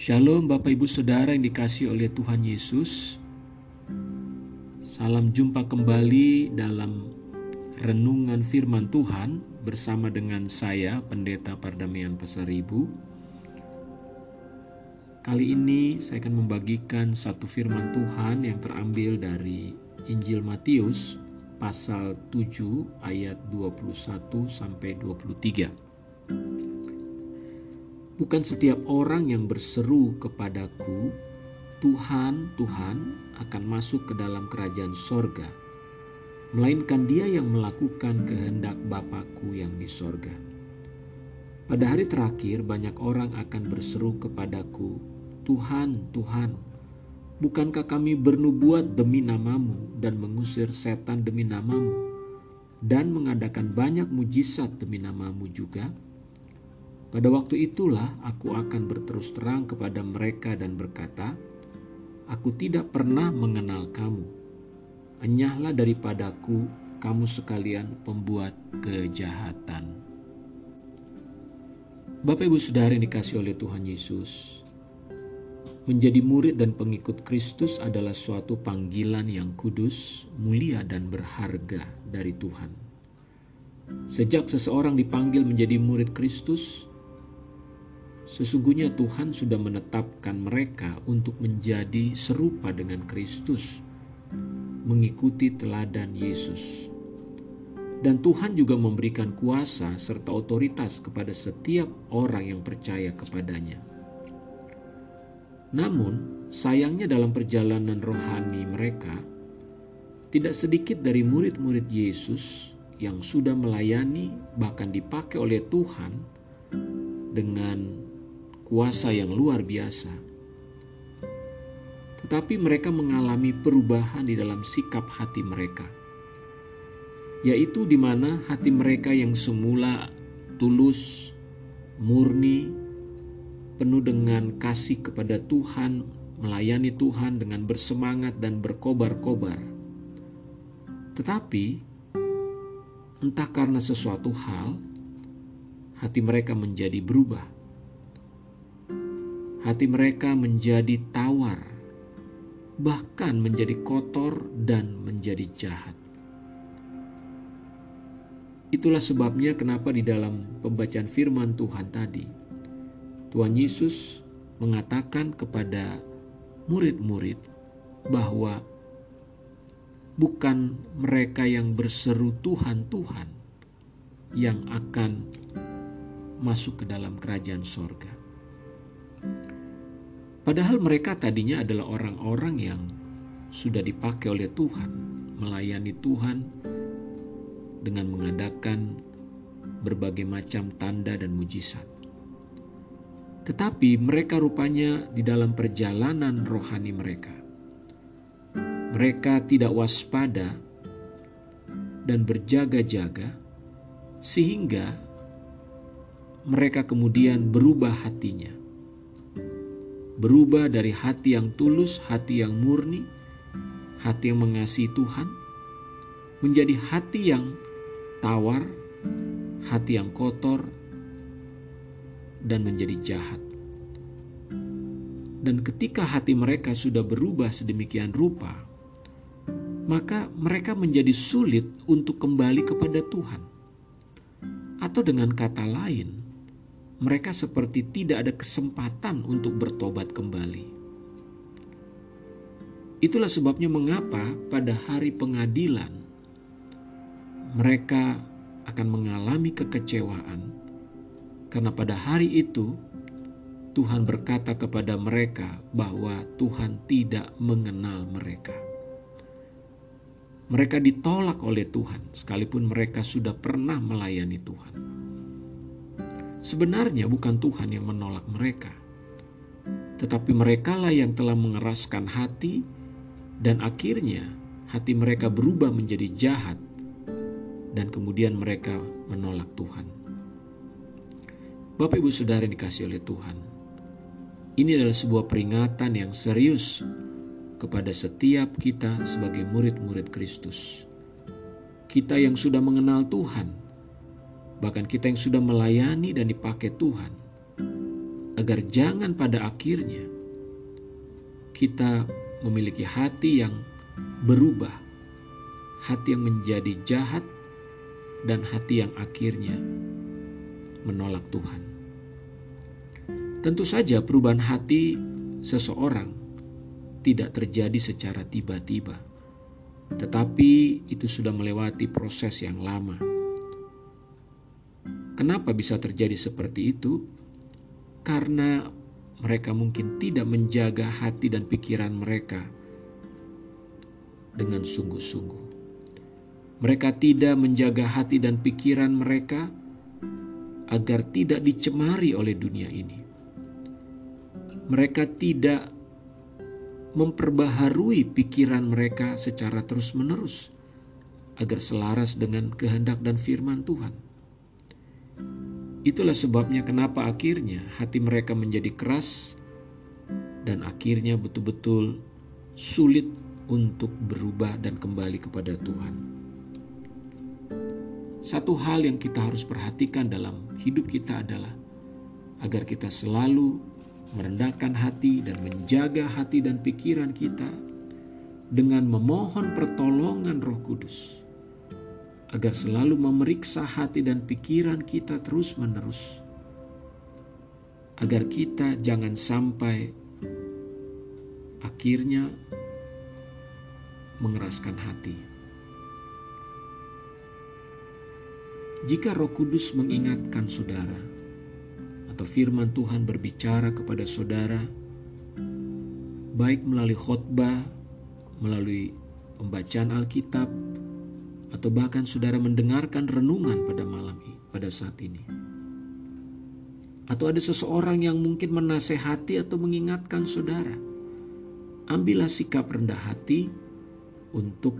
Shalom Bapak Ibu Saudara yang dikasih oleh Tuhan Yesus. Salam jumpa kembali dalam renungan firman Tuhan bersama dengan saya Pendeta Pardamian Pasaribu. Kali ini saya akan membagikan satu firman Tuhan yang terambil dari Injil Matius pasal 7 ayat 21 sampai 23. Bukan setiap orang yang berseru kepadaku, Tuhan, Tuhan akan masuk ke dalam kerajaan sorga, melainkan dia yang melakukan kehendak Bapakku yang di sorga. Pada hari terakhir banyak orang akan berseru kepadaku, Tuhan, Tuhan, bukankah kami bernubuat demi namamu dan mengusir setan demi namamu dan mengadakan banyak mujizat demi namamu juga?' Pada waktu itulah aku akan berterus terang kepada mereka dan berkata, Aku tidak pernah mengenal kamu. Enyahlah daripadaku kamu sekalian pembuat kejahatan. Bapak Ibu Saudara yang dikasih oleh Tuhan Yesus, menjadi murid dan pengikut Kristus adalah suatu panggilan yang kudus, mulia dan berharga dari Tuhan. Sejak seseorang dipanggil menjadi murid Kristus, Sesungguhnya Tuhan sudah menetapkan mereka untuk menjadi serupa dengan Kristus, mengikuti teladan Yesus. Dan Tuhan juga memberikan kuasa serta otoritas kepada setiap orang yang percaya kepadanya. Namun, sayangnya dalam perjalanan rohani mereka, tidak sedikit dari murid-murid Yesus yang sudah melayani bahkan dipakai oleh Tuhan dengan kuasa yang luar biasa. Tetapi mereka mengalami perubahan di dalam sikap hati mereka, yaitu di mana hati mereka yang semula tulus, murni, penuh dengan kasih kepada Tuhan, melayani Tuhan dengan bersemangat dan berkobar-kobar. Tetapi entah karena sesuatu hal, hati mereka menjadi berubah hati mereka menjadi tawar, bahkan menjadi kotor dan menjadi jahat. Itulah sebabnya kenapa di dalam pembacaan firman Tuhan tadi, Tuhan Yesus mengatakan kepada murid-murid bahwa bukan mereka yang berseru Tuhan, Tuhan yang akan masuk ke dalam kerajaan sorga. Padahal mereka tadinya adalah orang-orang yang sudah dipakai oleh Tuhan, melayani Tuhan dengan mengadakan berbagai macam tanda dan mujizat. Tetapi mereka rupanya di dalam perjalanan rohani mereka. Mereka tidak waspada dan berjaga-jaga sehingga mereka kemudian berubah hatinya berubah dari hati yang tulus, hati yang murni, hati yang mengasihi Tuhan, menjadi hati yang tawar, hati yang kotor, dan menjadi jahat. Dan ketika hati mereka sudah berubah sedemikian rupa, maka mereka menjadi sulit untuk kembali kepada Tuhan. Atau dengan kata lain, mereka seperti tidak ada kesempatan untuk bertobat kembali. Itulah sebabnya mengapa pada hari pengadilan mereka akan mengalami kekecewaan karena pada hari itu Tuhan berkata kepada mereka bahwa Tuhan tidak mengenal mereka. Mereka ditolak oleh Tuhan sekalipun mereka sudah pernah melayani Tuhan. Sebenarnya bukan Tuhan yang menolak mereka, tetapi merekalah yang telah mengeraskan hati, dan akhirnya hati mereka berubah menjadi jahat, dan kemudian mereka menolak Tuhan. Bapak, ibu, saudara yang dikasih oleh Tuhan, ini adalah sebuah peringatan yang serius kepada setiap kita sebagai murid-murid Kristus. Kita yang sudah mengenal Tuhan, bahkan kita yang sudah melayani dan dipakai Tuhan, agar jangan pada akhirnya kita memiliki hati yang berubah, hati yang menjadi jahat, dan hati yang akhirnya menolak Tuhan. Tentu saja, perubahan hati seseorang tidak terjadi secara tiba-tiba, tetapi itu sudah melewati proses yang lama. Kenapa bisa terjadi seperti itu? Karena mereka mungkin tidak menjaga hati dan pikiran mereka dengan sungguh-sungguh. Mereka tidak menjaga hati dan pikiran mereka agar tidak dicemari oleh dunia ini. Mereka tidak memperbaharui pikiran mereka secara terus-menerus agar selaras dengan kehendak dan firman Tuhan. Itulah sebabnya kenapa akhirnya hati mereka menjadi keras dan akhirnya betul-betul sulit untuk berubah dan kembali kepada Tuhan. Satu hal yang kita harus perhatikan dalam hidup kita adalah agar kita selalu merendahkan hati dan menjaga hati dan pikiran kita dengan memohon pertolongan Roh Kudus agar selalu memeriksa hati dan pikiran kita terus-menerus, agar kita jangan sampai akhirnya mengeraskan hati. Jika Roh Kudus mengingatkan saudara, atau firman Tuhan berbicara kepada saudara, baik melalui khotbah, melalui pembacaan Alkitab, atau bahkan saudara mendengarkan renungan pada malam ini, pada saat ini. Atau ada seseorang yang mungkin menasehati atau mengingatkan saudara. Ambillah sikap rendah hati untuk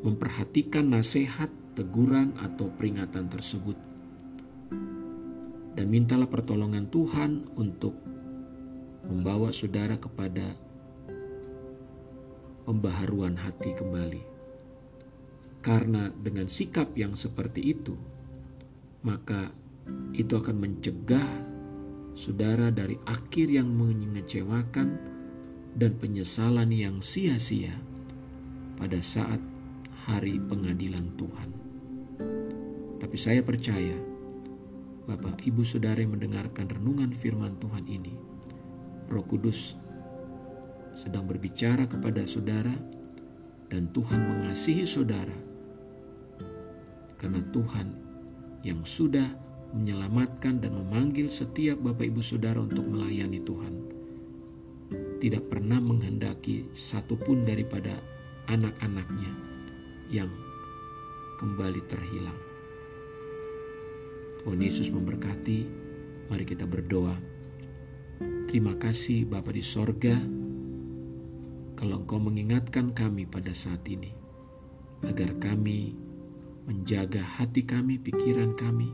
memperhatikan nasihat, teguran, atau peringatan tersebut. Dan mintalah pertolongan Tuhan untuk membawa saudara kepada pembaharuan hati kembali. Karena dengan sikap yang seperti itu, maka itu akan mencegah saudara dari akhir yang mengecewakan dan penyesalan yang sia-sia pada saat hari pengadilan Tuhan. Tapi saya percaya, Bapak, Ibu, Saudara yang mendengarkan renungan firman Tuhan ini, Roh Kudus sedang berbicara kepada saudara, dan Tuhan mengasihi saudara karena Tuhan yang sudah menyelamatkan dan memanggil setiap Bapak Ibu Saudara untuk melayani Tuhan tidak pernah menghendaki satupun daripada anak-anaknya yang kembali terhilang. Tuhan Yesus memberkati, mari kita berdoa. Terima kasih Bapa di sorga, kalau Engkau mengingatkan kami pada saat ini, agar kami menjaga hati kami, pikiran kami,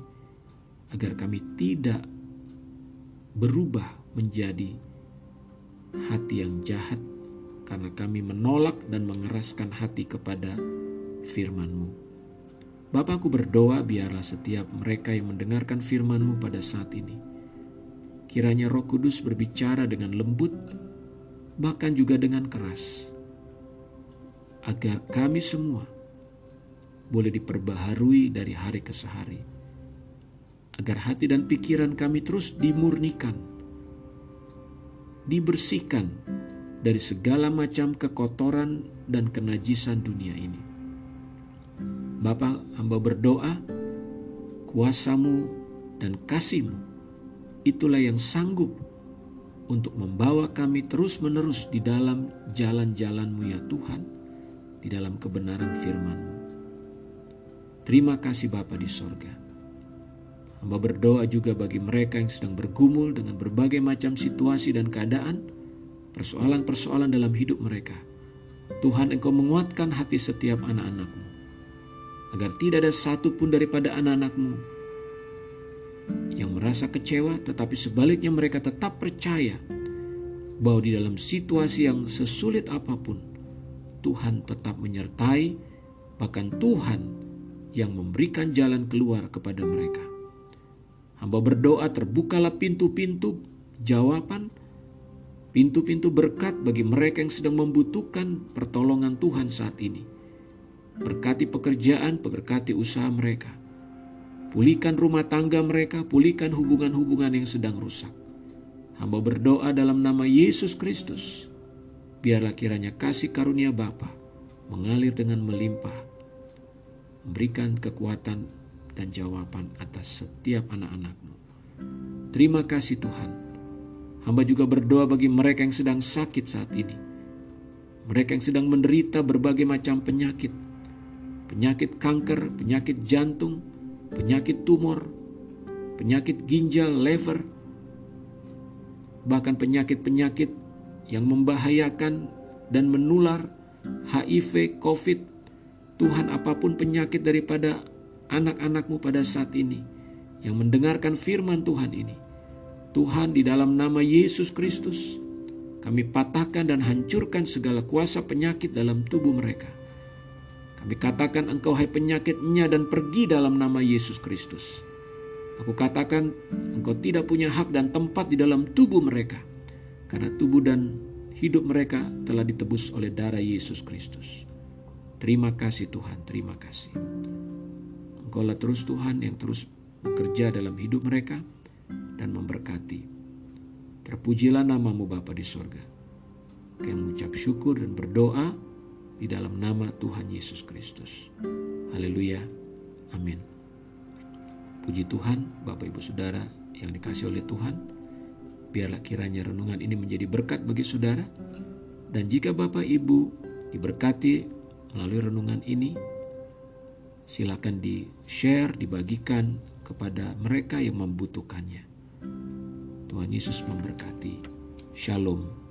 agar kami tidak berubah menjadi hati yang jahat karena kami menolak dan mengeraskan hati kepada firman-Mu. Bapakku berdoa biarlah setiap mereka yang mendengarkan firman-Mu pada saat ini. Kiranya roh kudus berbicara dengan lembut, bahkan juga dengan keras. Agar kami semua boleh diperbaharui dari hari ke hari. Agar hati dan pikiran kami terus dimurnikan, dibersihkan dari segala macam kekotoran dan kenajisan dunia ini. Bapa hamba berdoa, kuasamu dan kasihmu, itulah yang sanggup untuk membawa kami terus-menerus di dalam jalan-jalanmu ya Tuhan, di dalam kebenaran firman-Mu. Terima kasih Bapa di sorga. Hamba berdoa juga bagi mereka yang sedang bergumul dengan berbagai macam situasi dan keadaan, persoalan-persoalan dalam hidup mereka. Tuhan Engkau menguatkan hati setiap anak-anakmu, agar tidak ada satu pun daripada anak-anakmu yang merasa kecewa, tetapi sebaliknya mereka tetap percaya bahwa di dalam situasi yang sesulit apa pun, Tuhan tetap menyertai, bahkan Tuhan yang memberikan jalan keluar kepada mereka. Hamba berdoa terbukalah pintu-pintu jawaban, pintu-pintu berkat bagi mereka yang sedang membutuhkan pertolongan Tuhan saat ini. Berkati pekerjaan, berkati usaha mereka. Pulihkan rumah tangga mereka, pulihkan hubungan-hubungan yang sedang rusak. Hamba berdoa dalam nama Yesus Kristus. Biarlah kiranya kasih karunia Bapa mengalir dengan melimpah, memberikan kekuatan dan jawaban atas setiap anak-anakmu. Terima kasih Tuhan. Hamba juga berdoa bagi mereka yang sedang sakit saat ini. Mereka yang sedang menderita berbagai macam penyakit. Penyakit kanker, penyakit jantung, penyakit tumor, penyakit ginjal, lever, bahkan penyakit-penyakit yang membahayakan dan menular, HIV, COVID, Tuhan apa pun penyakit daripada anak-anakmu pada saat ini yang mendengarkan firman Tuhan ini. Tuhan di dalam nama Yesus Kristus, kami patahkan dan hancurkan segala kuasa penyakit dalam tubuh mereka kami katakan engkau hai penyakitnya dan pergi dalam nama Yesus Kristus. Aku katakan engkau tidak punya hak dan tempat di dalam tubuh mereka. Karena tubuh dan hidup mereka telah ditebus oleh darah Yesus Kristus. Terima kasih Tuhan, terima kasih. Engkaulah terus Tuhan yang terus bekerja dalam hidup mereka dan memberkati. Terpujilah namamu Bapa di sorga. Kami mengucap syukur dan berdoa di dalam nama Tuhan Yesus Kristus. Haleluya. Amin. Puji Tuhan, Bapak Ibu Saudara yang dikasih oleh Tuhan. Biarlah kiranya renungan ini menjadi berkat bagi saudara. Dan jika Bapak Ibu diberkati melalui renungan ini, silakan di-share, dibagikan kepada mereka yang membutuhkannya. Tuhan Yesus memberkati. Shalom.